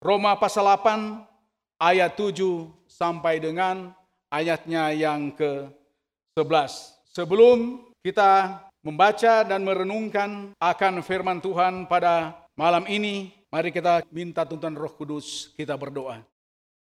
Roma pasal 8 ayat 7 sampai dengan ayatnya yang ke-11. Sebelum kita membaca dan merenungkan akan firman Tuhan pada malam ini, mari kita minta tuntunan Roh Kudus, kita berdoa.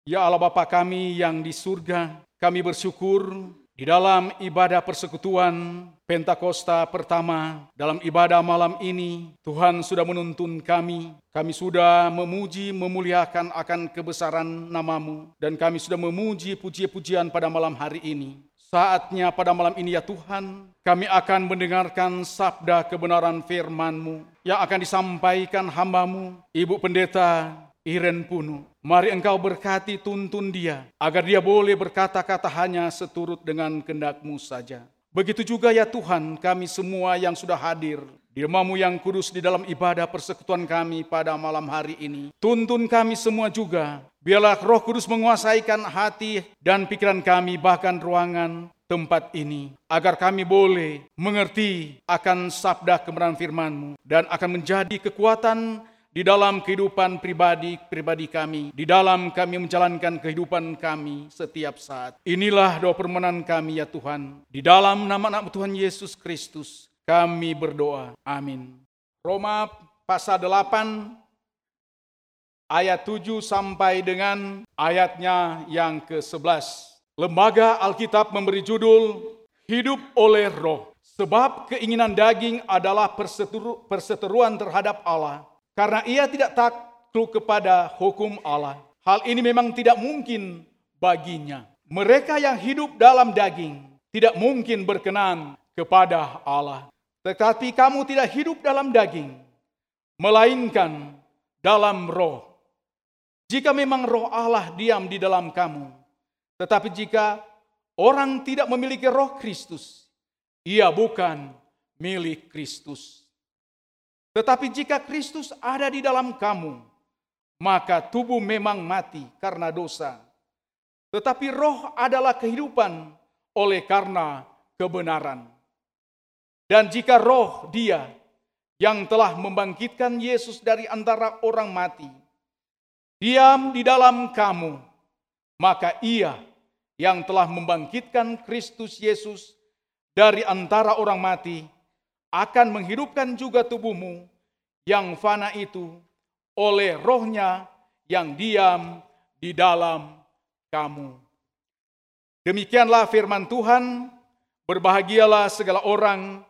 Ya Allah Bapa kami yang di surga, kami bersyukur di dalam ibadah persekutuan Pentakosta pertama, dalam ibadah malam ini, Tuhan sudah menuntun kami. Kami sudah memuji, memuliakan akan kebesaran namamu. Dan kami sudah memuji puji-pujian pada malam hari ini. Saatnya pada malam ini ya Tuhan, kami akan mendengarkan sabda kebenaran firman-Mu yang akan disampaikan hambamu, Ibu Pendeta Iren Punu. Mari engkau berkati tuntun dia, agar dia boleh berkata-kata hanya seturut dengan kendakmu saja. Begitu juga ya Tuhan kami semua yang sudah hadir di rumahmu yang kudus di dalam ibadah persekutuan kami pada malam hari ini. Tuntun kami semua juga, biarlah roh kudus menguasaikan hati dan pikiran kami bahkan ruangan tempat ini. Agar kami boleh mengerti akan sabda kebenaran firmanmu dan akan menjadi kekuatan di dalam kehidupan pribadi-pribadi kami, di dalam kami menjalankan kehidupan kami setiap saat. Inilah doa permohonan kami ya Tuhan. Di dalam nama anak Tuhan Yesus Kristus kami berdoa. Amin. Roma pasal 8 ayat 7 sampai dengan ayatnya yang ke-11. Lembaga Alkitab memberi judul Hidup oleh Roh. Sebab keinginan daging adalah perseteru, perseteruan terhadap Allah karena ia tidak takluk kepada hukum Allah. Hal ini memang tidak mungkin baginya. Mereka yang hidup dalam daging tidak mungkin berkenan kepada Allah. Tetapi kamu tidak hidup dalam daging, melainkan dalam roh. Jika memang roh Allah diam di dalam kamu, tetapi jika orang tidak memiliki roh Kristus, ia bukan milik Kristus. Tetapi jika Kristus ada di dalam kamu, maka tubuh memang mati karena dosa. Tetapi roh adalah kehidupan oleh karena kebenaran. Dan jika roh dia yang telah membangkitkan Yesus dari antara orang mati, diam di dalam kamu, maka ia yang telah membangkitkan Kristus Yesus dari antara orang mati, akan menghidupkan juga tubuhmu yang fana itu oleh rohnya yang diam di dalam kamu. Demikianlah firman Tuhan, berbahagialah segala orang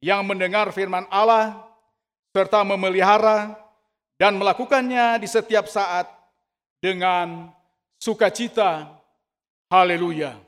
yang mendengar firman Allah serta memelihara dan melakukannya di setiap saat dengan sukacita. Haleluya.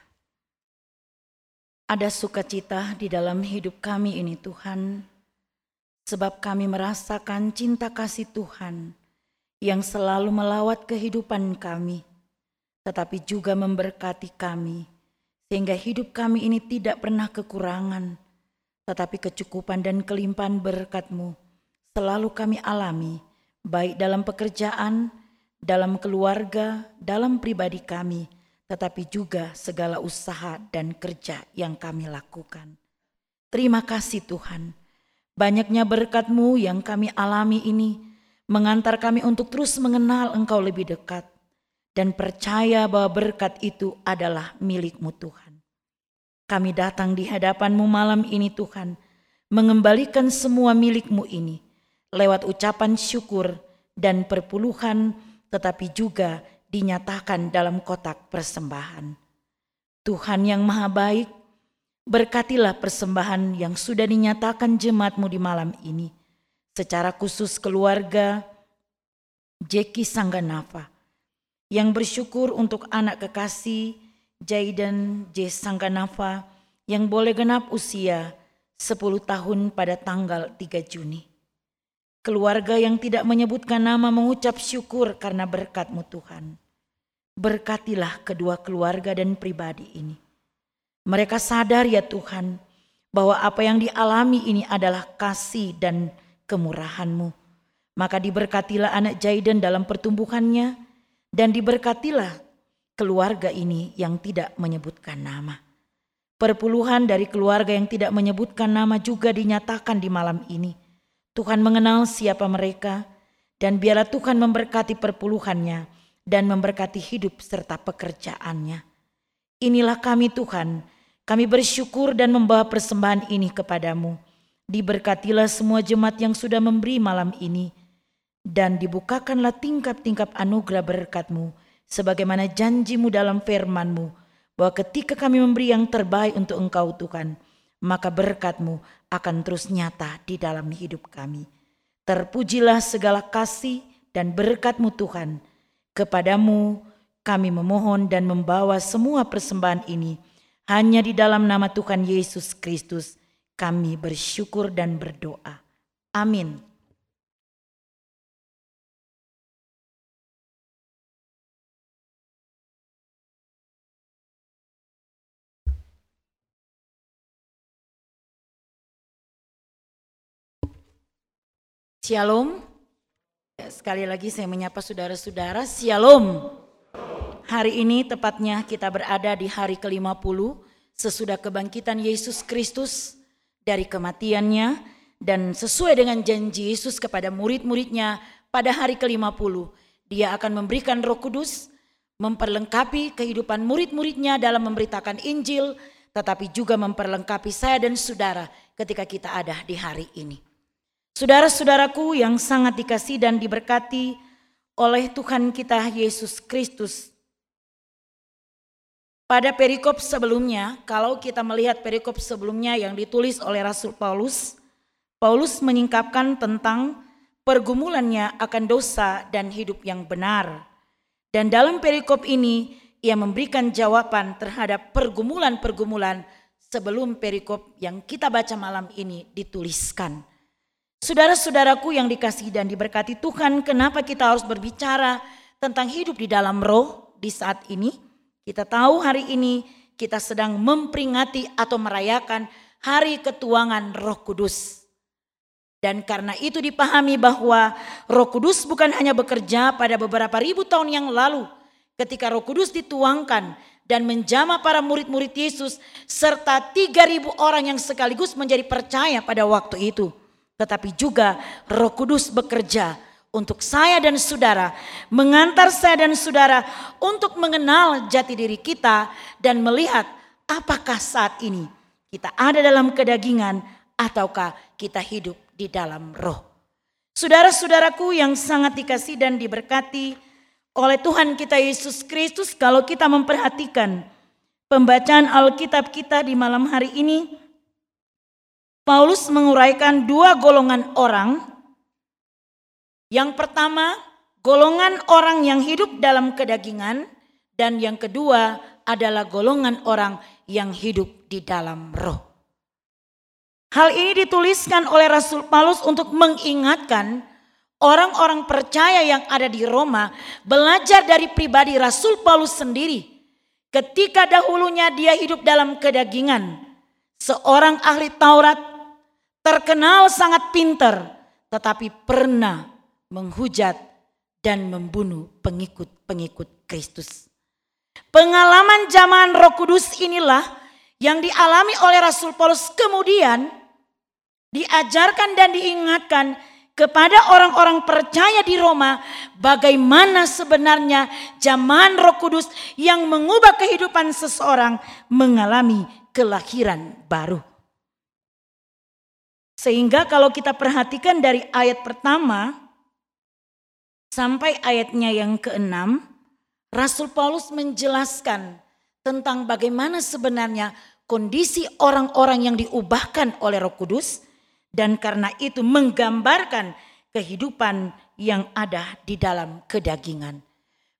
Ada sukacita di dalam hidup kami ini Tuhan, sebab kami merasakan cinta kasih Tuhan yang selalu melawat kehidupan kami, tetapi juga memberkati kami, sehingga hidup kami ini tidak pernah kekurangan, tetapi kecukupan dan kelimpahan berkat-Mu selalu kami alami, baik dalam pekerjaan, dalam keluarga, dalam pribadi kami, tetapi juga segala usaha dan kerja yang kami lakukan. Terima kasih Tuhan, banyaknya berkat-Mu yang kami alami ini mengantar kami untuk terus mengenal Engkau lebih dekat dan percaya bahwa berkat itu adalah milik-Mu Tuhan. Kami datang di hadapan-Mu malam ini Tuhan, mengembalikan semua milik-Mu ini lewat ucapan syukur dan perpuluhan tetapi juga dinyatakan dalam kotak persembahan. Tuhan yang maha baik, berkatilah persembahan yang sudah dinyatakan jemaatmu di malam ini. Secara khusus keluarga Jeki Sangganava yang bersyukur untuk anak kekasih Jaiden J. Sangganava yang boleh genap usia 10 tahun pada tanggal 3 Juni. keluarga yang tidak menyebutkan nama mengucap syukur karena berkatmu Tuhan. Berkatilah kedua keluarga dan pribadi ini. Mereka sadar ya Tuhan bahwa apa yang dialami ini adalah kasih dan kemurahanmu. Maka diberkatilah anak Jaiden dalam pertumbuhannya dan diberkatilah keluarga ini yang tidak menyebutkan nama. Perpuluhan dari keluarga yang tidak menyebutkan nama juga dinyatakan di malam ini. Tuhan mengenal siapa mereka, dan biarlah Tuhan memberkati perpuluhannya dan memberkati hidup serta pekerjaannya. Inilah kami Tuhan, kami bersyukur dan membawa persembahan ini kepadamu. Diberkatilah semua jemaat yang sudah memberi malam ini, dan dibukakanlah tingkap-tingkap anugerah berkatmu, sebagaimana janjimu dalam firmanmu, bahwa ketika kami memberi yang terbaik untuk Engkau Tuhan, maka berkat-Mu akan terus nyata di dalam hidup kami. Terpujilah segala kasih dan berkat-Mu Tuhan. Kepadamu kami memohon dan membawa semua persembahan ini. Hanya di dalam nama Tuhan Yesus Kristus kami bersyukur dan berdoa. Amin. Shalom. Ya, sekali lagi saya menyapa saudara-saudara, Shalom. Hari ini tepatnya kita berada di hari ke-50 sesudah kebangkitan Yesus Kristus dari kematiannya dan sesuai dengan janji Yesus kepada murid-muridnya pada hari ke-50 dia akan memberikan roh kudus memperlengkapi kehidupan murid-muridnya dalam memberitakan Injil tetapi juga memperlengkapi saya dan saudara ketika kita ada di hari ini. Saudara-saudaraku yang sangat dikasih dan diberkati oleh Tuhan kita Yesus Kristus. Pada perikop sebelumnya, kalau kita melihat perikop sebelumnya yang ditulis oleh Rasul Paulus, Paulus menyingkapkan tentang pergumulannya akan dosa dan hidup yang benar. Dan dalam perikop ini, ia memberikan jawaban terhadap pergumulan-pergumulan sebelum perikop yang kita baca malam ini dituliskan. Saudara-saudaraku yang dikasih dan diberkati Tuhan, kenapa kita harus berbicara tentang hidup di dalam roh di saat ini? Kita tahu hari ini kita sedang memperingati atau merayakan hari ketuangan Roh Kudus. Dan karena itu dipahami bahwa Roh Kudus bukan hanya bekerja pada beberapa ribu tahun yang lalu ketika Roh Kudus dituangkan dan menjama para murid-murid Yesus serta 3000 orang yang sekaligus menjadi percaya pada waktu itu tetapi juga Roh Kudus bekerja untuk saya dan saudara, mengantar saya dan saudara untuk mengenal jati diri kita dan melihat apakah saat ini kita ada dalam kedagingan ataukah kita hidup di dalam roh. Saudara-saudaraku yang sangat dikasih dan diberkati oleh Tuhan kita Yesus Kristus, kalau kita memperhatikan pembacaan Alkitab kita di malam hari ini, Paulus menguraikan dua golongan orang. Yang pertama, golongan orang yang hidup dalam kedagingan dan yang kedua adalah golongan orang yang hidup di dalam roh. Hal ini dituliskan oleh Rasul Paulus untuk mengingatkan orang-orang percaya yang ada di Roma belajar dari pribadi Rasul Paulus sendiri. Ketika dahulunya dia hidup dalam kedagingan, seorang ahli Taurat terkenal sangat pintar, tetapi pernah menghujat dan membunuh pengikut-pengikut Kristus. Pengalaman zaman Roh Kudus inilah yang dialami oleh Rasul Paulus kemudian diajarkan dan diingatkan kepada orang-orang percaya di Roma bagaimana sebenarnya zaman Roh Kudus yang mengubah kehidupan seseorang mengalami kelahiran baru. Sehingga kalau kita perhatikan dari ayat pertama sampai ayatnya yang keenam, Rasul Paulus menjelaskan tentang bagaimana sebenarnya kondisi orang-orang yang diubahkan oleh Roh Kudus dan karena itu menggambarkan kehidupan yang ada di dalam kedagingan.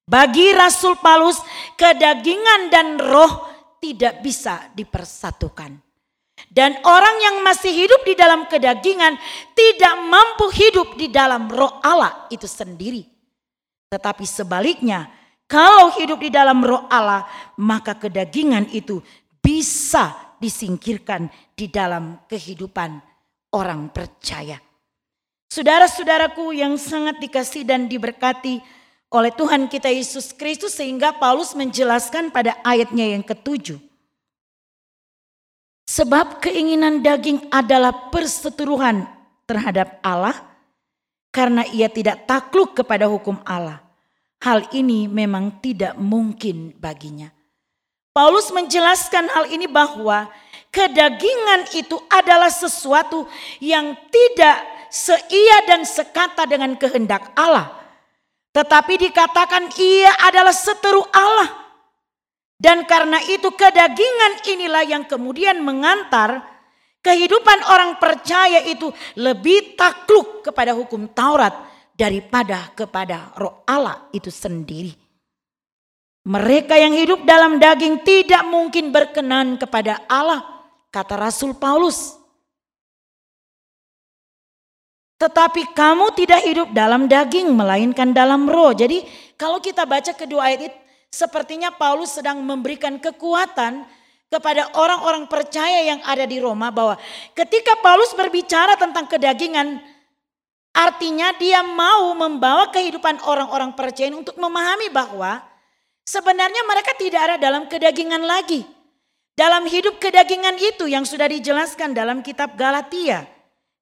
Bagi Rasul Paulus, kedagingan dan roh tidak bisa dipersatukan. Dan orang yang masih hidup di dalam kedagingan tidak mampu hidup di dalam roh Allah itu sendiri. Tetapi sebaliknya, kalau hidup di dalam roh Allah, maka kedagingan itu bisa disingkirkan di dalam kehidupan orang percaya. Saudara-saudaraku yang sangat dikasih dan diberkati oleh Tuhan kita Yesus Kristus sehingga Paulus menjelaskan pada ayatnya yang ketujuh. Sebab keinginan daging adalah perseteruhan terhadap Allah karena ia tidak takluk kepada hukum Allah. Hal ini memang tidak mungkin baginya. Paulus menjelaskan hal ini bahwa kedagingan itu adalah sesuatu yang tidak seia dan sekata dengan kehendak Allah. Tetapi dikatakan ia adalah seteru Allah. Dan karena itu kedagingan inilah yang kemudian mengantar kehidupan orang percaya itu lebih takluk kepada hukum Taurat daripada kepada roh Allah itu sendiri. Mereka yang hidup dalam daging tidak mungkin berkenan kepada Allah, kata Rasul Paulus. Tetapi kamu tidak hidup dalam daging, melainkan dalam roh. Jadi kalau kita baca kedua ayat itu, Sepertinya Paulus sedang memberikan kekuatan kepada orang-orang percaya yang ada di Roma bahwa ketika Paulus berbicara tentang kedagingan artinya dia mau membawa kehidupan orang-orang percaya untuk memahami bahwa sebenarnya mereka tidak ada dalam kedagingan lagi. Dalam hidup kedagingan itu yang sudah dijelaskan dalam kitab Galatia.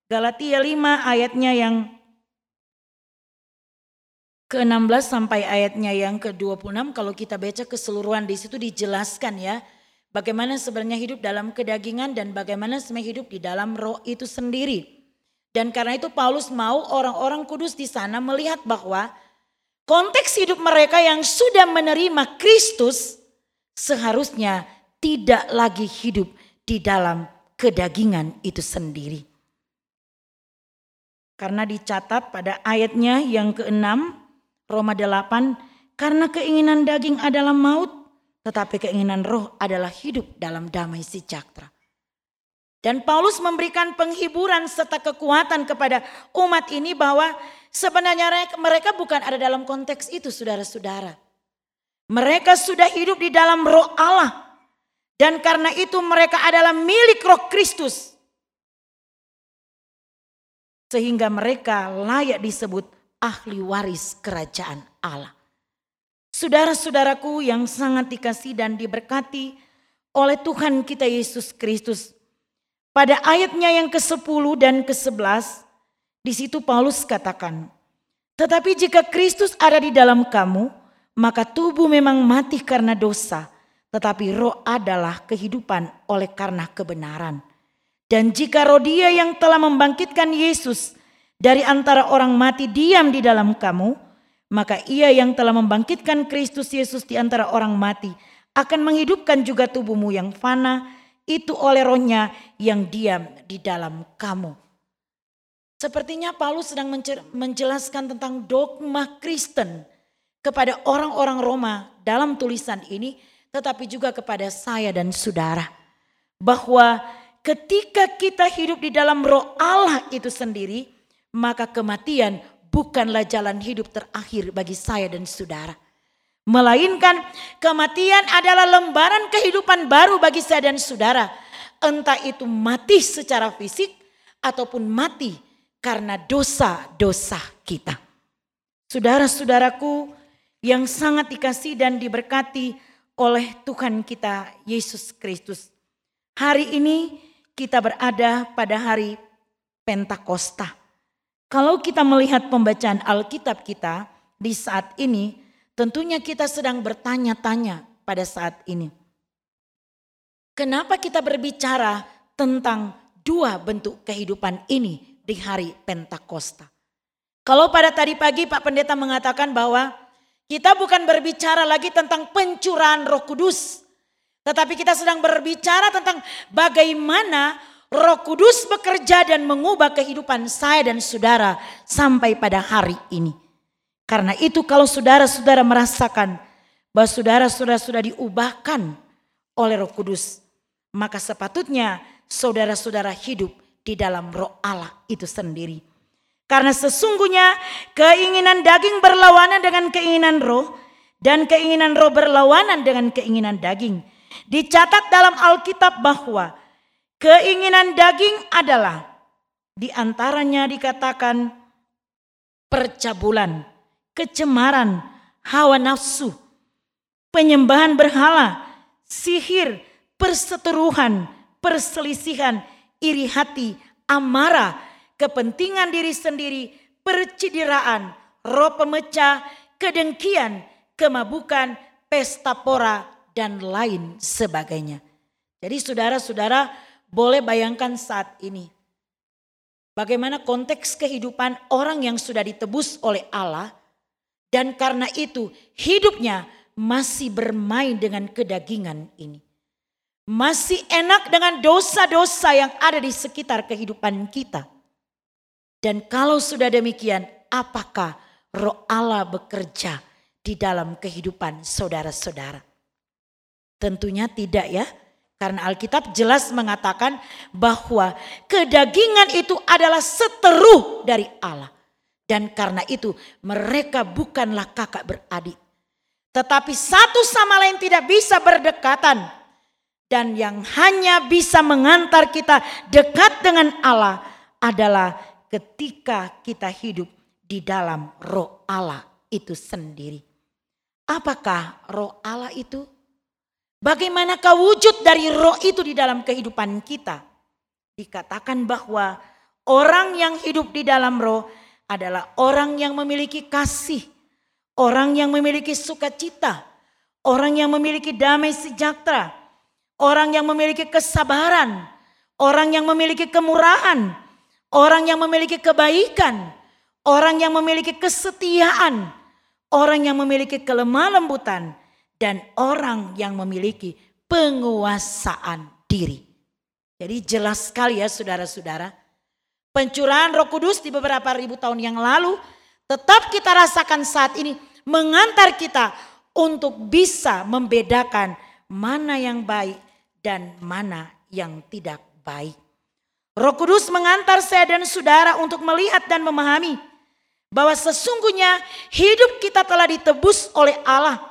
Galatia 5 ayatnya yang ke-16 sampai ayatnya yang ke-26 kalau kita baca keseluruhan di situ dijelaskan ya bagaimana sebenarnya hidup dalam kedagingan dan bagaimana sebenarnya hidup di dalam roh itu sendiri. Dan karena itu Paulus mau orang-orang kudus di sana melihat bahwa konteks hidup mereka yang sudah menerima Kristus seharusnya tidak lagi hidup di dalam kedagingan itu sendiri. Karena dicatat pada ayatnya yang keenam Roma 8, karena keinginan daging adalah maut, tetapi keinginan roh adalah hidup dalam damai sejahtera. Dan Paulus memberikan penghiburan serta kekuatan kepada umat ini bahwa sebenarnya mereka bukan ada dalam konteks itu saudara-saudara. Mereka sudah hidup di dalam roh Allah. Dan karena itu mereka adalah milik roh Kristus. Sehingga mereka layak disebut ahli waris kerajaan Allah. Saudara-saudaraku yang sangat dikasih dan diberkati oleh Tuhan kita Yesus Kristus. Pada ayatnya yang ke-10 dan ke-11, di situ Paulus katakan, Tetapi jika Kristus ada di dalam kamu, maka tubuh memang mati karena dosa, tetapi roh adalah kehidupan oleh karena kebenaran. Dan jika roh dia yang telah membangkitkan Yesus dari antara orang mati diam di dalam kamu, maka ia yang telah membangkitkan Kristus Yesus di antara orang mati akan menghidupkan juga tubuhmu yang fana itu oleh rohnya yang diam di dalam kamu. Sepertinya Paulus sedang menjelaskan tentang dogma Kristen kepada orang-orang Roma dalam tulisan ini, tetapi juga kepada saya dan saudara. Bahwa ketika kita hidup di dalam roh Allah itu sendiri, maka kematian bukanlah jalan hidup terakhir bagi saya dan saudara. Melainkan kematian adalah lembaran kehidupan baru bagi saya dan saudara. Entah itu mati secara fisik ataupun mati karena dosa-dosa kita. Saudara-saudaraku yang sangat dikasih dan diberkati oleh Tuhan kita Yesus Kristus. Hari ini kita berada pada hari Pentakosta. Kalau kita melihat pembacaan Alkitab kita di saat ini, tentunya kita sedang bertanya-tanya pada saat ini. Kenapa kita berbicara tentang dua bentuk kehidupan ini di hari Pentakosta? Kalau pada tadi pagi Pak Pendeta mengatakan bahwa kita bukan berbicara lagi tentang pencurahan Roh Kudus, tetapi kita sedang berbicara tentang bagaimana Roh Kudus bekerja dan mengubah kehidupan saya dan saudara sampai pada hari ini. Karena itu kalau saudara-saudara merasakan bahwa saudara-saudara sudah diubahkan oleh Roh Kudus, maka sepatutnya saudara-saudara hidup di dalam roh Allah itu sendiri. Karena sesungguhnya keinginan daging berlawanan dengan keinginan roh dan keinginan roh berlawanan dengan keinginan daging. Dicatat dalam Alkitab bahwa keinginan daging adalah di antaranya dikatakan percabulan, kecemaran, hawa nafsu, penyembahan berhala, sihir, perseteruhan, perselisihan, iri hati, amarah, kepentingan diri sendiri, percidiraan, roh pemecah, kedengkian, kemabukan, pesta pora, dan lain sebagainya. Jadi saudara-saudara boleh bayangkan saat ini. Bagaimana konteks kehidupan orang yang sudah ditebus oleh Allah. Dan karena itu hidupnya masih bermain dengan kedagingan ini. Masih enak dengan dosa-dosa yang ada di sekitar kehidupan kita dan kalau sudah demikian, apakah roh Allah bekerja di dalam kehidupan saudara-saudara? Tentunya tidak ya. Karena Alkitab jelas mengatakan bahwa kedagingan itu adalah seteruh dari Allah. Dan karena itu mereka bukanlah kakak beradik. Tetapi satu sama lain tidak bisa berdekatan. Dan yang hanya bisa mengantar kita dekat dengan Allah adalah ketika kita hidup di dalam roh Allah itu sendiri. Apakah roh Allah itu? Bagaimanakah wujud dari roh itu di dalam kehidupan kita? Dikatakan bahwa orang yang hidup di dalam roh adalah orang yang memiliki kasih, orang yang memiliki sukacita, orang yang memiliki damai sejahtera, orang yang memiliki kesabaran, orang yang memiliki kemurahan, Orang yang memiliki kebaikan, orang yang memiliki kesetiaan, orang yang memiliki kelemah lembutan, dan orang yang memiliki penguasaan diri. Jadi jelas sekali ya saudara-saudara. Pencurahan roh kudus di beberapa ribu tahun yang lalu tetap kita rasakan saat ini mengantar kita untuk bisa membedakan mana yang baik dan mana yang tidak baik. Roh Kudus mengantar saya dan saudara untuk melihat dan memahami bahwa sesungguhnya hidup kita telah ditebus oleh Allah.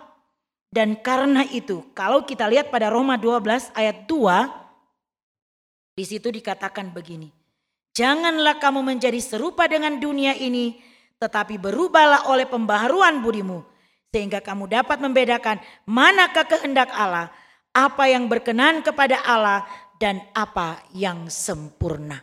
Dan karena itu, kalau kita lihat pada Roma 12 ayat 2, di situ dikatakan begini. Janganlah kamu menjadi serupa dengan dunia ini, tetapi berubahlah oleh pembaharuan budimu, sehingga kamu dapat membedakan manakah kehendak Allah, apa yang berkenan kepada Allah dan apa yang sempurna.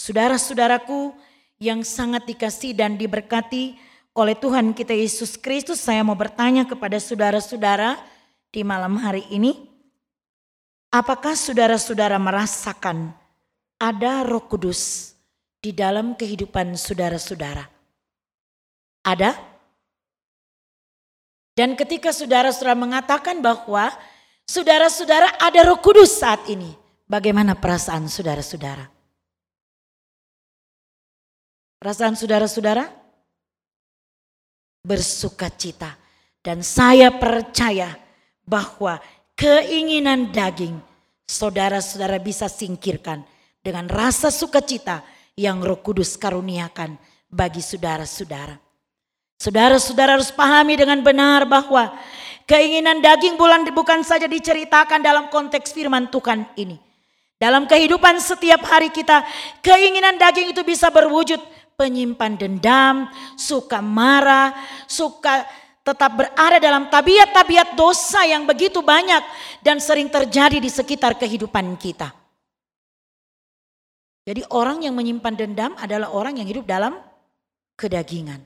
Saudara-saudaraku yang sangat dikasih dan diberkati oleh Tuhan kita Yesus Kristus, saya mau bertanya kepada saudara-saudara di malam hari ini. Apakah saudara-saudara merasakan ada roh kudus di dalam kehidupan saudara-saudara? Ada? Dan ketika saudara-saudara mengatakan bahwa Saudara-saudara ada roh kudus saat ini. Bagaimana perasaan saudara-saudara? Perasaan saudara-saudara? Bersuka cita. Dan saya percaya bahwa keinginan daging saudara-saudara bisa singkirkan dengan rasa sukacita yang roh kudus karuniakan bagi saudara-saudara. Saudara-saudara harus pahami dengan benar bahwa Keinginan daging bulan bukan saja diceritakan dalam konteks firman Tuhan ini. Dalam kehidupan setiap hari kita, keinginan daging itu bisa berwujud penyimpan dendam, suka marah, suka tetap berada dalam tabiat-tabiat dosa yang begitu banyak dan sering terjadi di sekitar kehidupan kita. Jadi orang yang menyimpan dendam adalah orang yang hidup dalam kedagingan.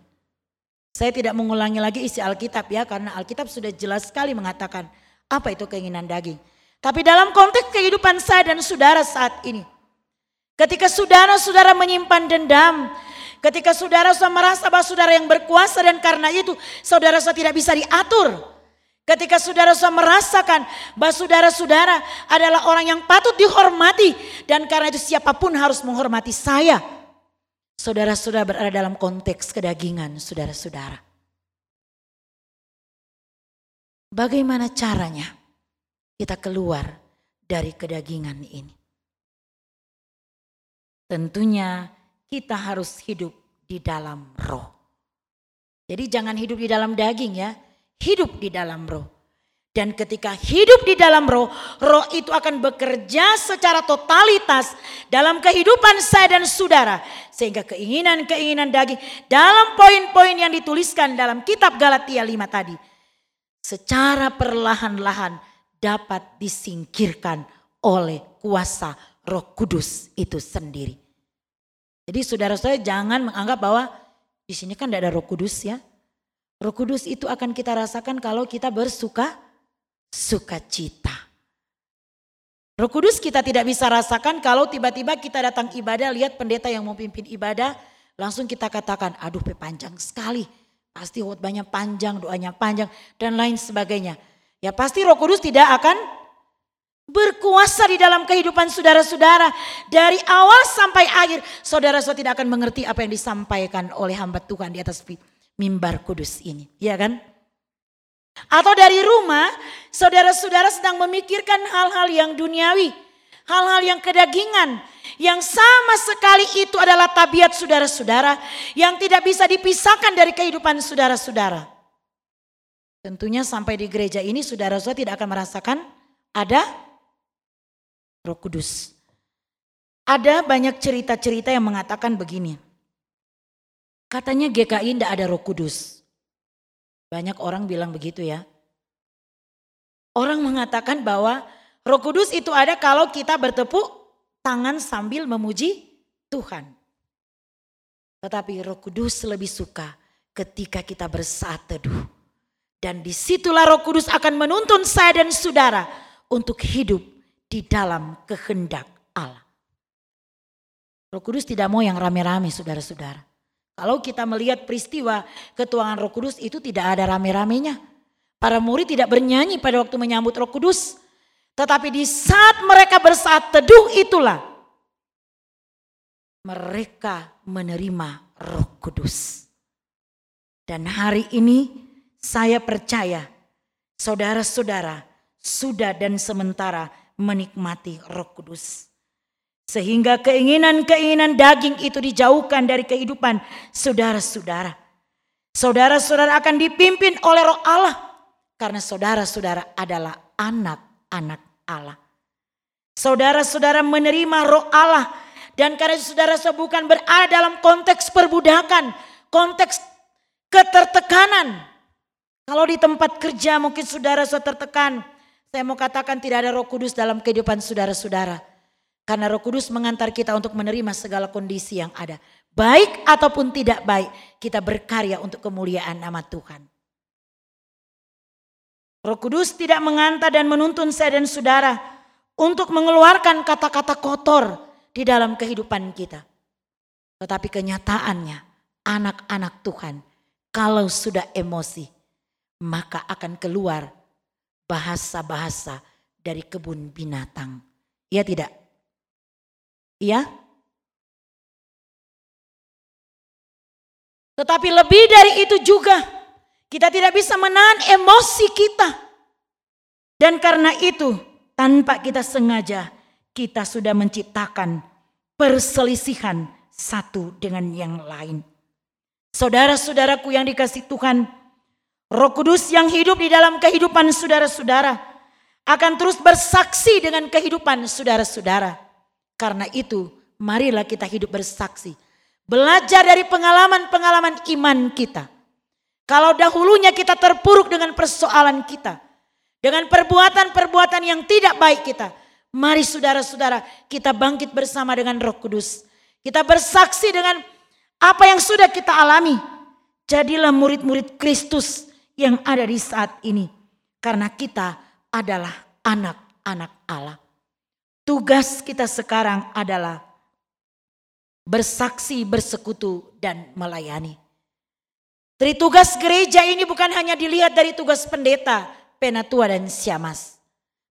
Saya tidak mengulangi lagi isi Alkitab ya karena Alkitab sudah jelas sekali mengatakan apa itu keinginan daging. Tapi dalam konteks kehidupan saya dan saudara saat ini. Ketika saudara-saudara menyimpan dendam. Ketika saudara saudara merasa bahwa saudara yang berkuasa dan karena itu saudara saudara tidak bisa diatur. Ketika saudara-saudara merasakan bahwa saudara-saudara adalah orang yang patut dihormati. Dan karena itu siapa pun harus menghormati saya. Saudara-saudara berada dalam konteks kedagingan, saudara-saudara. Bagaimana caranya kita keluar dari kedagingan ini? Tentunya kita harus hidup di dalam roh. Jadi jangan hidup di dalam daging ya, hidup di dalam roh. Dan ketika hidup di dalam roh, roh itu akan bekerja secara totalitas dalam kehidupan saya dan saudara. Sehingga keinginan-keinginan daging dalam poin-poin yang dituliskan dalam kitab Galatia 5 tadi. Secara perlahan-lahan dapat disingkirkan oleh kuasa roh kudus itu sendiri. Jadi saudara-saudara jangan menganggap bahwa di sini kan tidak ada roh kudus ya. Roh kudus itu akan kita rasakan kalau kita bersuka sukacita. Roh Kudus kita tidak bisa rasakan kalau tiba-tiba kita datang ibadah, lihat pendeta yang mau pimpin ibadah, langsung kita katakan, aduh panjang sekali. Pasti khotbahnya panjang, doanya panjang, dan lain sebagainya. Ya pasti roh kudus tidak akan berkuasa di dalam kehidupan saudara-saudara. Dari awal sampai akhir, saudara-saudara tidak akan mengerti apa yang disampaikan oleh hamba Tuhan di atas mimbar kudus ini. Ya kan? Atau dari rumah, saudara-saudara sedang memikirkan hal-hal yang duniawi, hal-hal yang kedagingan, yang sama sekali itu adalah tabiat saudara-saudara yang tidak bisa dipisahkan dari kehidupan saudara-saudara. Tentunya sampai di gereja ini saudara-saudara tidak akan merasakan ada Roh Kudus. Ada banyak cerita-cerita yang mengatakan begini. Katanya GKI tidak ada Roh Kudus. Banyak orang bilang begitu ya. Orang mengatakan bahwa Roh Kudus itu ada kalau kita bertepuk tangan sambil memuji Tuhan. Tetapi Roh Kudus lebih suka ketika kita bersaat teduh. Dan di situlah Roh Kudus akan menuntun saya dan saudara untuk hidup di dalam kehendak Allah. Roh Kudus tidak mau yang rame-rame saudara-saudara. Kalau kita melihat peristiwa ketuangan Roh Kudus itu tidak ada rame-ramenya. Para murid tidak bernyanyi pada waktu menyambut Roh Kudus. Tetapi di saat mereka bersaat teduh itulah mereka menerima Roh Kudus. Dan hari ini saya percaya saudara-saudara sudah dan sementara menikmati Roh Kudus. Sehingga keinginan-keinginan daging itu dijauhkan dari kehidupan saudara-saudara. Saudara-saudara akan dipimpin oleh roh Allah. Karena saudara-saudara adalah anak-anak Allah. Saudara-saudara menerima roh Allah. Dan karena saudara-saudara bukan berada dalam konteks perbudakan. Konteks ketertekanan. Kalau di tempat kerja mungkin saudara-saudara tertekan. Saya mau katakan tidak ada roh kudus dalam kehidupan saudara-saudara. Karena Roh Kudus mengantar kita untuk menerima segala kondisi yang ada. Baik ataupun tidak baik, kita berkarya untuk kemuliaan nama Tuhan. Roh Kudus tidak mengantar dan menuntun saya dan saudara untuk mengeluarkan kata-kata kotor di dalam kehidupan kita. Tetapi kenyataannya anak-anak Tuhan kalau sudah emosi maka akan keluar bahasa-bahasa dari kebun binatang. Ya tidak? Ya. Tetapi lebih dari itu juga kita tidak bisa menahan emosi kita. Dan karena itu tanpa kita sengaja kita sudah menciptakan perselisihan satu dengan yang lain. Saudara-saudaraku yang dikasih Tuhan, Roh Kudus yang hidup di dalam kehidupan saudara-saudara akan terus bersaksi dengan kehidupan saudara-saudara. Karena itu, marilah kita hidup bersaksi. Belajar dari pengalaman-pengalaman iman kita. Kalau dahulunya kita terpuruk dengan persoalan kita. Dengan perbuatan-perbuatan yang tidak baik kita. Mari saudara-saudara kita bangkit bersama dengan roh kudus. Kita bersaksi dengan apa yang sudah kita alami. Jadilah murid-murid Kristus yang ada di saat ini. Karena kita adalah anak-anak Allah. Tugas kita sekarang adalah bersaksi, bersekutu, dan melayani. Dari tugas gereja ini bukan hanya dilihat dari tugas pendeta, penatua, dan siamas.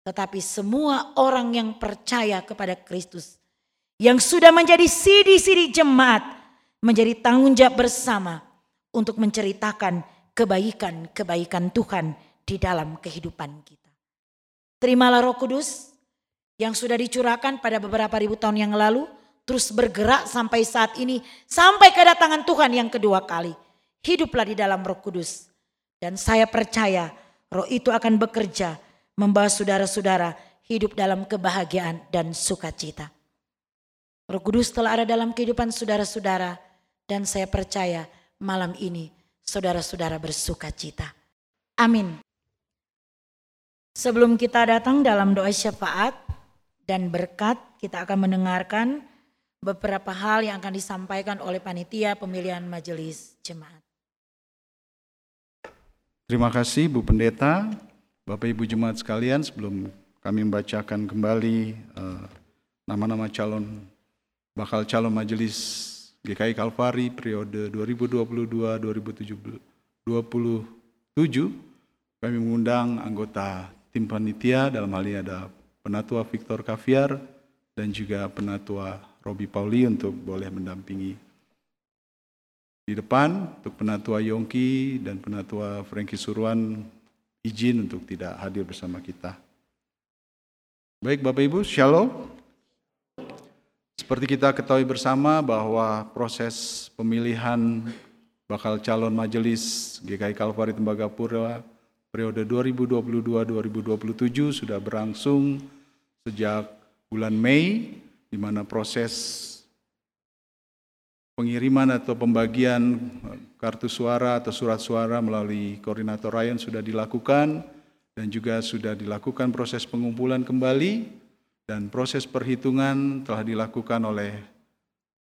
Tetapi semua orang yang percaya kepada Kristus. Yang sudah menjadi sidi-sidi jemaat. Menjadi tanggung jawab bersama untuk menceritakan kebaikan-kebaikan Tuhan di dalam kehidupan kita. Terimalah roh kudus yang sudah dicurahkan pada beberapa ribu tahun yang lalu, terus bergerak sampai saat ini, sampai kedatangan Tuhan yang kedua kali. Hiduplah di dalam roh kudus. Dan saya percaya roh itu akan bekerja membawa saudara-saudara hidup dalam kebahagiaan dan sukacita. Roh kudus telah ada dalam kehidupan saudara-saudara dan saya percaya malam ini saudara-saudara bersukacita. Amin. Sebelum kita datang dalam doa syafaat dan berkat, kita akan mendengarkan beberapa hal yang akan disampaikan oleh panitia pemilihan majelis jemaat. Terima kasih Bu Pendeta, Bapak Ibu Jemaat sekalian sebelum kami membacakan kembali eh, nama-nama uh, calon bakal calon majelis GKI Kalvari periode 2022-2027 kami mengundang anggota tim panitia dalam hal ini ada Penatua Victor Kaviar dan juga Penatua Robi Pauli untuk boleh mendampingi di depan untuk penatua Yongki dan penatua Franky Suruan izin untuk tidak hadir bersama kita. Baik Bapak Ibu, Shalom. Seperti kita ketahui bersama bahwa proses pemilihan bakal calon majelis GKI Kalvari Tembagapura periode 2022-2027 sudah berlangsung sejak bulan Mei di mana proses pengiriman atau pembagian kartu suara atau surat suara melalui koordinator Ryan sudah dilakukan dan juga sudah dilakukan proses pengumpulan kembali dan proses perhitungan telah dilakukan oleh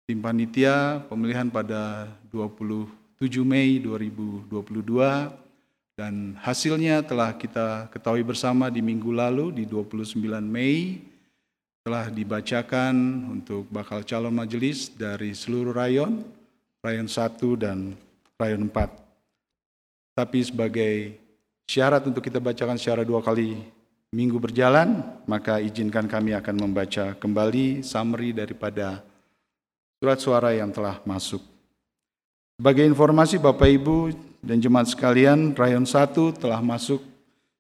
tim panitia pemilihan pada 27 Mei 2022 dan hasilnya telah kita ketahui bersama di minggu lalu di 29 Mei telah dibacakan untuk bakal calon majelis dari seluruh rayon, rayon 1 dan rayon 4. Tapi sebagai syarat untuk kita bacakan secara dua kali minggu berjalan, maka izinkan kami akan membaca kembali summary daripada surat suara yang telah masuk. Sebagai informasi Bapak Ibu dan jemaat sekalian, rayon 1 telah masuk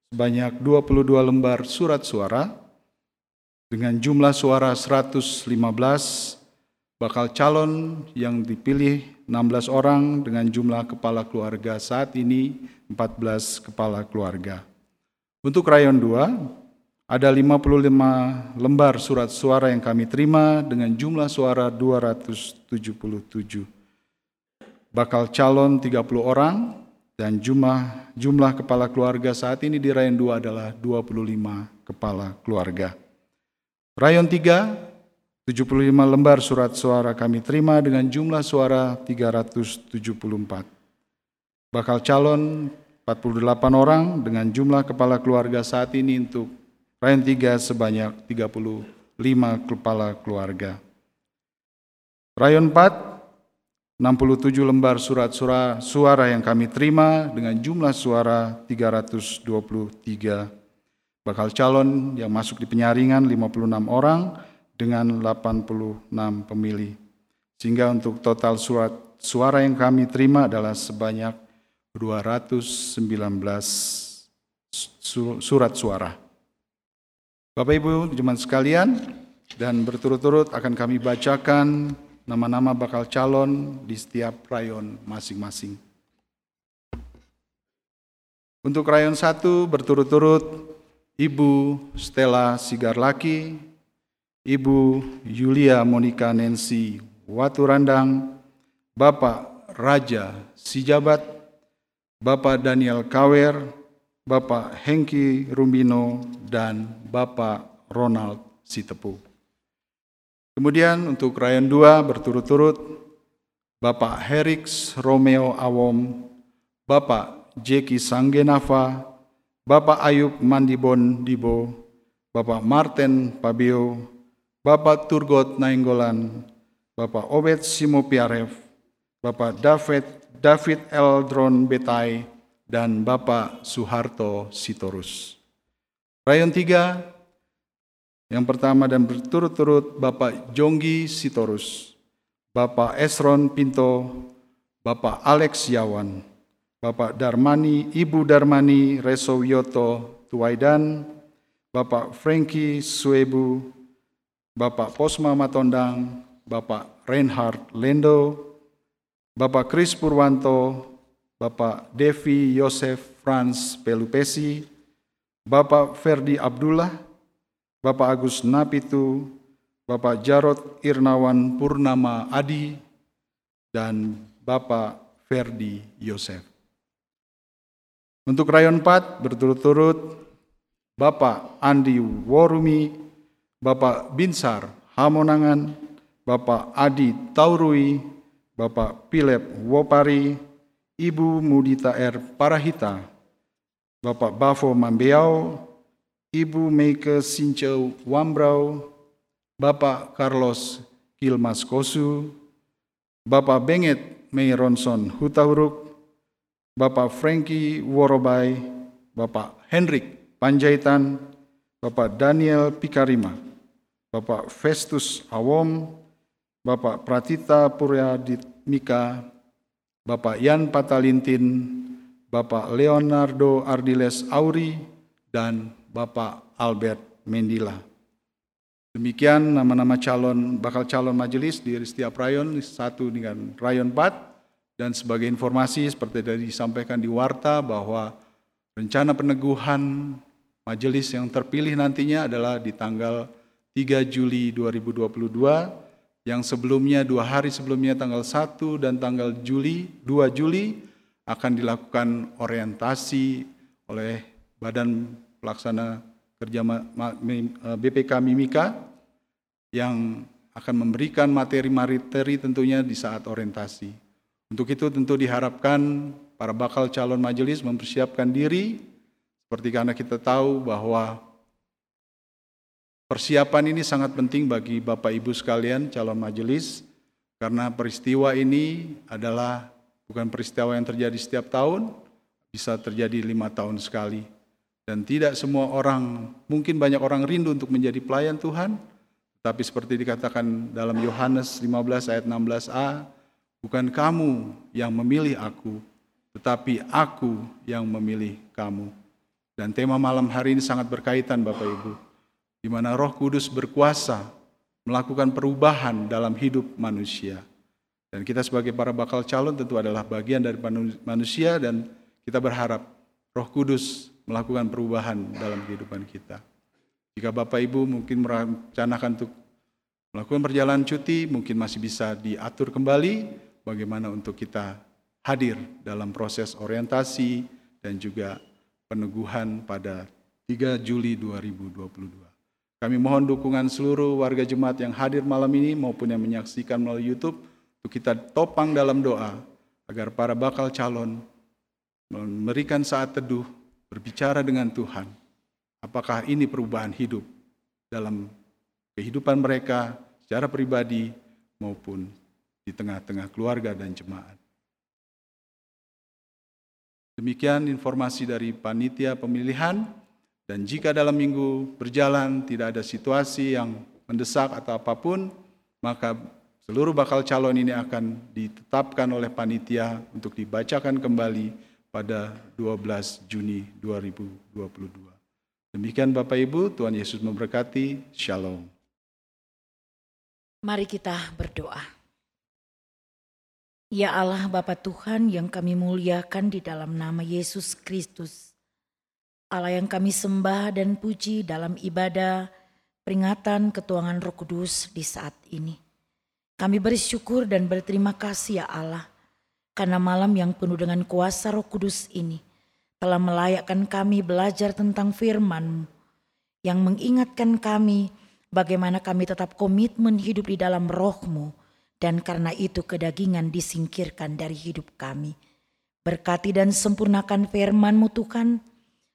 sebanyak 22 lembar surat suara, dengan jumlah suara 115 bakal calon yang dipilih 16 orang dengan jumlah kepala keluarga saat ini 14 kepala keluarga. Untuk rayon 2 ada 55 lembar surat suara yang kami terima dengan jumlah suara 277. Bakal calon 30 orang dan jumlah jumlah kepala keluarga saat ini di rayon 2 adalah 25 kepala keluarga. Rayon 3, 75 lembar surat suara kami terima dengan jumlah suara 374. Bakal calon 48 orang dengan jumlah kepala keluarga saat ini untuk Rayon 3 sebanyak 35 kepala keluarga. Rayon 4, 67 lembar surat suara, suara yang kami terima dengan jumlah suara 323 Bakal calon yang masuk di penyaringan 56 orang dengan 86 pemilih. Sehingga untuk total surat suara yang kami terima adalah sebanyak 219 surat suara. Bapak Ibu, jemaat sekalian, dan berturut-turut akan kami bacakan nama-nama bakal calon di setiap rayon masing-masing. Untuk rayon satu berturut-turut Ibu Stella Sigarlaki, Ibu Yulia Monica Nancy Waturandang, Bapak Raja Sijabat, Bapak Daniel Kawer, Bapak Hengki Rumbino, dan Bapak Ronald Sitepu. Kemudian untuk rayon dua berturut-turut, Bapak Herix Romeo Awom, Bapak Jeki Sanggenafa, Bapak Ayub Mandibon Dibo, Bapak Martin Pabio, Bapak Turgot Nainggolan, Bapak Obed Simo Piarev, Bapak David David Eldron Betai, dan Bapak Suharto Sitorus. Rayon tiga, yang pertama dan berturut-turut Bapak Jonggi Sitorus, Bapak Esron Pinto, Bapak Alex Yawan, Bapak Darmani, Ibu Darmani Resowiyoto Tuwaidan, Bapak Franky Suebu, Bapak Posma Matondang, Bapak Reinhard Lendo, Bapak Kris Purwanto, Bapak Devi Yosef Franz Pelupesi, Bapak Ferdi Abdullah, Bapak Agus Napitu, Bapak Jarod Irnawan Purnama Adi, dan Bapak Ferdi Yosef. Untuk rayon 4 berturut-turut Bapak Andi Worumi, Bapak Binsar Hamonangan, Bapak Adi Taurui, Bapak Philip Wopari, Ibu Mudita R. Parahita, Bapak Bavo Mambeau, Ibu Meike Sinceu Wambrau, Bapak Carlos Kilmas Kosu, Bapak Benget Mei Ronson Hutahuruk, Bapak Frankie Worobai, Bapak Hendrik Panjaitan, Bapak Daniel Pikarima, Bapak Festus Awom, Bapak Pratita Puryaditmika, Bapak Yan Patalintin, Bapak Leonardo Ardiles Auri, dan Bapak Albert Mendila. Demikian nama-nama calon bakal calon majelis di setiap rayon satu dengan rayon 4 dan sebagai informasi seperti tadi disampaikan di warta bahwa rencana peneguhan majelis yang terpilih nantinya adalah di tanggal 3 Juli 2022 yang sebelumnya dua hari sebelumnya tanggal 1 dan tanggal Juli 2 Juli akan dilakukan orientasi oleh Badan Pelaksana Kerja BPK Mimika yang akan memberikan materi-materi tentunya di saat orientasi. Untuk itu tentu diharapkan para bakal calon majelis mempersiapkan diri seperti karena kita tahu bahwa Persiapan ini sangat penting bagi Bapak Ibu sekalian calon majelis karena peristiwa ini adalah bukan peristiwa yang terjadi setiap tahun, bisa terjadi lima tahun sekali. Dan tidak semua orang, mungkin banyak orang rindu untuk menjadi pelayan Tuhan, tapi seperti dikatakan dalam Yohanes 15 ayat 16a, bukan kamu yang memilih aku, tetapi aku yang memilih kamu. Dan tema malam hari ini sangat berkaitan Bapak Ibu di mana Roh Kudus berkuasa melakukan perubahan dalam hidup manusia. Dan kita sebagai para bakal calon tentu adalah bagian dari manusia dan kita berharap Roh Kudus melakukan perubahan dalam kehidupan kita. Jika Bapak Ibu mungkin merencanakan untuk melakukan perjalanan cuti, mungkin masih bisa diatur kembali bagaimana untuk kita hadir dalam proses orientasi dan juga peneguhan pada 3 Juli 2022. Kami mohon dukungan seluruh warga jemaat yang hadir malam ini maupun yang menyaksikan melalui YouTube untuk kita topang dalam doa agar para bakal calon memberikan saat teduh berbicara dengan Tuhan. Apakah ini perubahan hidup dalam kehidupan mereka secara pribadi maupun di tengah-tengah keluarga dan jemaat. Demikian informasi dari panitia pemilihan. Dan jika dalam minggu berjalan tidak ada situasi yang mendesak atau apa pun, maka seluruh bakal calon ini akan ditetapkan oleh panitia untuk dibacakan kembali pada 12 Juni 2022. Demikian Bapak Ibu, Tuhan Yesus memberkati. Shalom. Mari kita berdoa. Ya Allah Bapa Tuhan yang kami muliakan di dalam nama Yesus Kristus. Allah yang kami sembah dan puji dalam ibadah peringatan ketuangan Roh Kudus di saat ini. Kami bersyukur dan berterima kasih ya Allah, karena malam yang penuh dengan kuasa Roh Kudus ini telah melayakkan kami belajar tentang firman yang mengingatkan kami bagaimana kami tetap komitmen hidup di dalam rohmu dan karena itu kedagingan disingkirkan dari hidup kami. Berkati dan sempurnakan firman-Mu Tuhan,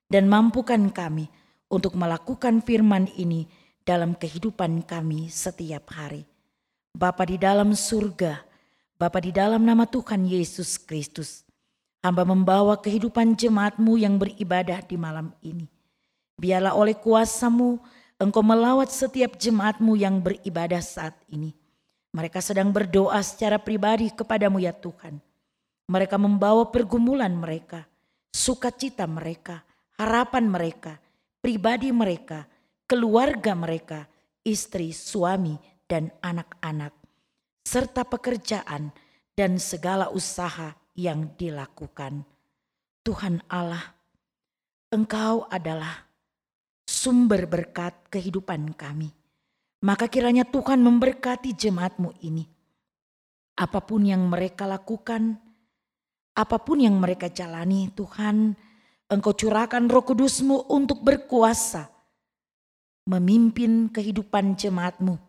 dan mampukan kami untuk melakukan firman ini dalam kehidupan kami setiap hari. Bapa di dalam surga, Bapa di dalam nama Tuhan Yesus Kristus, hamba membawa kehidupan jemaatmu yang beribadah di malam ini. Biarlah oleh kuasamu engkau melawat setiap jemaatmu yang beribadah saat ini. Mereka sedang berdoa secara pribadi kepadamu ya Tuhan. Mereka membawa pergumulan mereka, sukacita mereka, harapan mereka, pribadi mereka, keluarga mereka, istri, suami, dan anak-anak. serta pekerjaan dan segala usaha yang dilakukan. Tuhan Allah, Engkau adalah sumber berkat kehidupan kami. Maka kiranya Tuhan memberkati jemaatmu ini. Apa pun yang mereka lakukan, apa pun yang mereka jalani, Tuhan, Engkau curahkan roh kudusmu untuk berkuasa, memimpin kehidupan jemaatmu,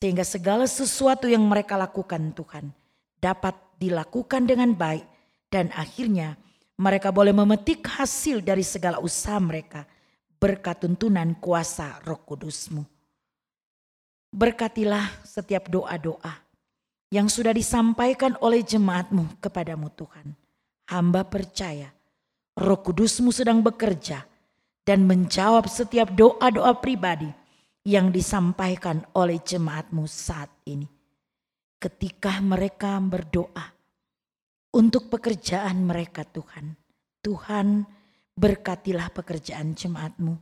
sehingga segala sesuatu yang mereka lakukan Tuhan dapat dilakukan dengan baik dan akhirnya mereka boleh memetik hasil dari segala usaha mereka berkat tuntunan kuasa roh kudusmu. Berkatilah setiap doa-doa yang sudah disampaikan oleh jemaatmu kepadamu Tuhan. Hamba percaya roh kudusmu sedang bekerja dan menjawab setiap doa-doa pribadi yang disampaikan oleh jemaatmu saat ini. Ketika mereka berdoa untuk pekerjaan mereka Tuhan. Tuhan berkatilah pekerjaan jemaatmu.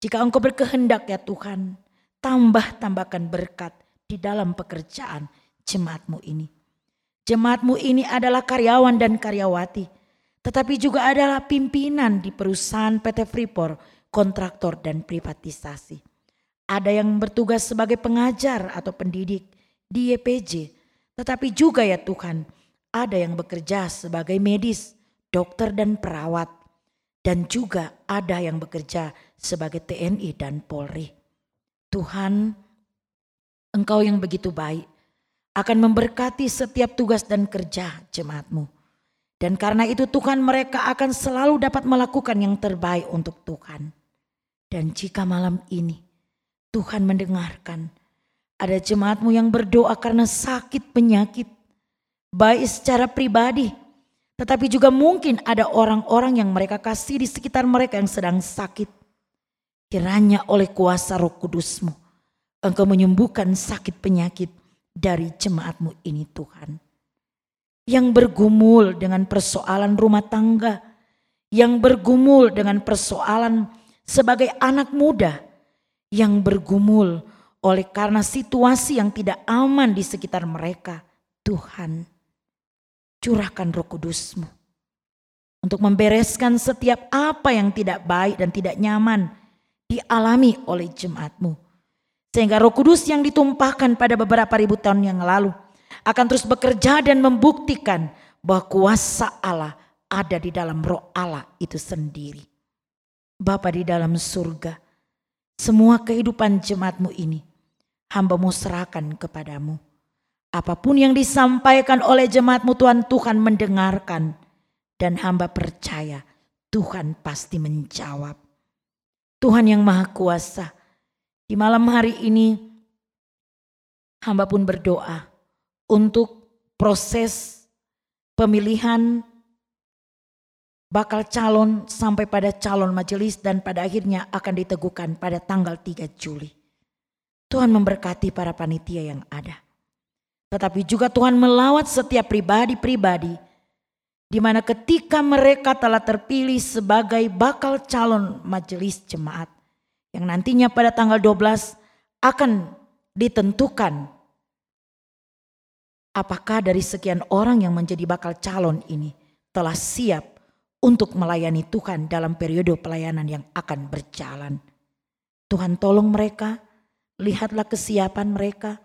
Jika engkau berkehendak ya Tuhan, tambah-tambahkan berkat di dalam pekerjaan jemaatmu ini. Jemaatmu ini adalah karyawan dan karyawati, tetapi juga adalah pimpinan di perusahaan PT Freeport, kontraktor dan privatisasi. Ada yang bertugas sebagai pengajar atau pendidik di YPJ, tetapi juga ya Tuhan, ada yang bekerja sebagai medis, dokter dan perawat, dan juga ada yang bekerja sebagai TNI dan Polri. Tuhan, Engkau yang begitu baik akan memberkati setiap tugas dan kerja jemaatmu. Dan karena itu Tuhan mereka akan selalu dapat melakukan yang terbaik untuk Tuhan. Dan jika malam ini Tuhan mendengarkan ada jemaatmu yang berdoa karena sakit penyakit, baik secara pribadi tetapi juga mungkin ada orang-orang yang mereka kasih di sekitar mereka yang sedang sakit. Kiranya oleh kuasa roh kudusmu, engkau menyembuhkan sakit penyakit dari jemaatmu ini Tuhan. Yang bergumul dengan persoalan rumah tangga, yang bergumul dengan persoalan sebagai anak muda, yang bergumul oleh karena situasi yang tidak aman di sekitar mereka. Tuhan, curahkan roh kudusmu. Untuk membereskan setiap apa yang tidak baik dan tidak nyaman dialami oleh jemaatmu. Sehingga roh kudus yang ditumpahkan pada beberapa ribu tahun yang lalu akan terus bekerja dan membuktikan bahwa kuasa Allah ada di dalam roh Allah itu sendiri. Bapa di dalam surga, semua kehidupan jemaatmu ini hamba mau serahkan kepadamu. Apa pun yang disampaikan oleh jemaatmu Tuhan, Tuhan mendengarkan. Dan hamba percaya Tuhan pasti menjawab. Tuhan yang maha kuasa. Di malam hari ini hamba pun berdoa untuk proses pemilihan bakal calon sampai pada calon majelis dan pada akhirnya akan diteguhkan pada tanggal 3 Juli. Tuhan memberkati para panitia yang ada. Tetapi juga Tuhan melawat setiap pribadi-pribadi di mana ketika mereka telah terpilih sebagai bakal calon majelis jemaat yang nantinya pada tanggal 12 akan ditentukan apakah dari sekian orang yang menjadi bakal calon ini telah siap untuk melayani Tuhan dalam periode pelayanan yang akan berjalan. Tuhan tolong mereka, lihatlah kesiapan mereka,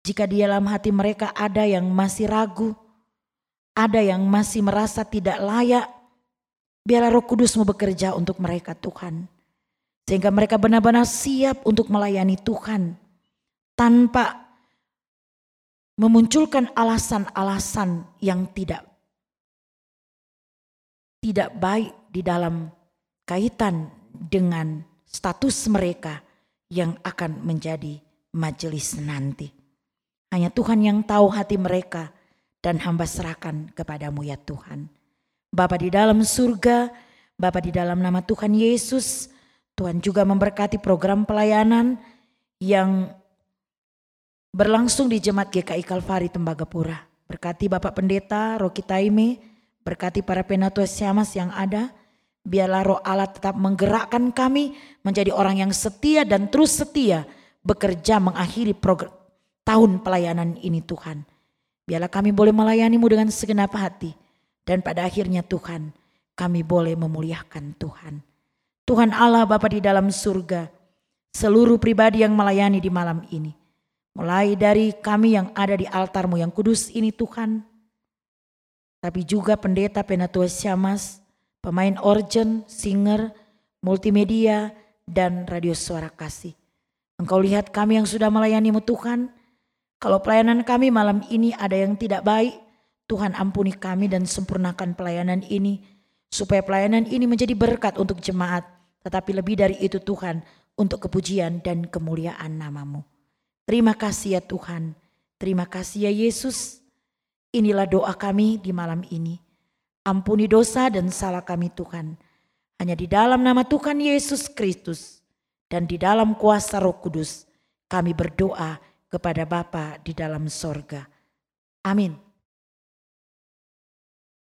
jika di dalam hati mereka ada yang masih ragu, ada yang masih merasa tidak layak, biarlah roh kudusmu bekerja untuk mereka Tuhan. Sehingga mereka benar-benar siap untuk melayani Tuhan. Tanpa memunculkan alasan-alasan yang tidak tidak baik di dalam kaitan dengan status mereka yang akan menjadi majelis nanti. Hanya Tuhan yang tahu hati mereka dan hamba serahkan kepadamu ya Tuhan. Bapa di dalam surga, Bapa di dalam nama Tuhan Yesus, Tuhan juga memberkati program pelayanan yang berlangsung di Jemaat GKI Kalvari Tembagapura. Berkati Bapak Pendeta Roki Taime, berkati para penatua siamas yang ada, biarlah roh Allah tetap menggerakkan kami menjadi orang yang setia dan terus setia bekerja mengakhiri program tahun pelayanan ini Tuhan. Biarlah kami boleh melayanimu dengan segenap hati. Dan pada akhirnya Tuhan, kami boleh memuliakan Tuhan. Tuhan Allah Bapa di dalam surga, seluruh pribadi yang melayani di malam ini. Mulai dari kami yang ada di altarmu yang kudus ini Tuhan. Tapi juga pendeta Penatua Syamas, pemain organ, singer, multimedia, dan radio suara kasih. Engkau lihat kami yang sudah melayanimu Tuhan. Kalau pelayanan kami malam ini ada yang tidak baik, Tuhan ampuni kami dan sempurnakan pelayanan ini. Supaya pelayanan ini menjadi berkat untuk jemaat. Tetapi lebih dari itu Tuhan, untuk kepujian dan kemuliaan namamu. Terima kasih ya Tuhan. Terima kasih ya Yesus. Inilah doa kami di malam ini. Ampuni dosa dan salah kami Tuhan. Hanya di dalam nama Tuhan Yesus Kristus dan di dalam kuasa Roh Kudus kami berdoa kepada Bapa di dalam sorga. Amin.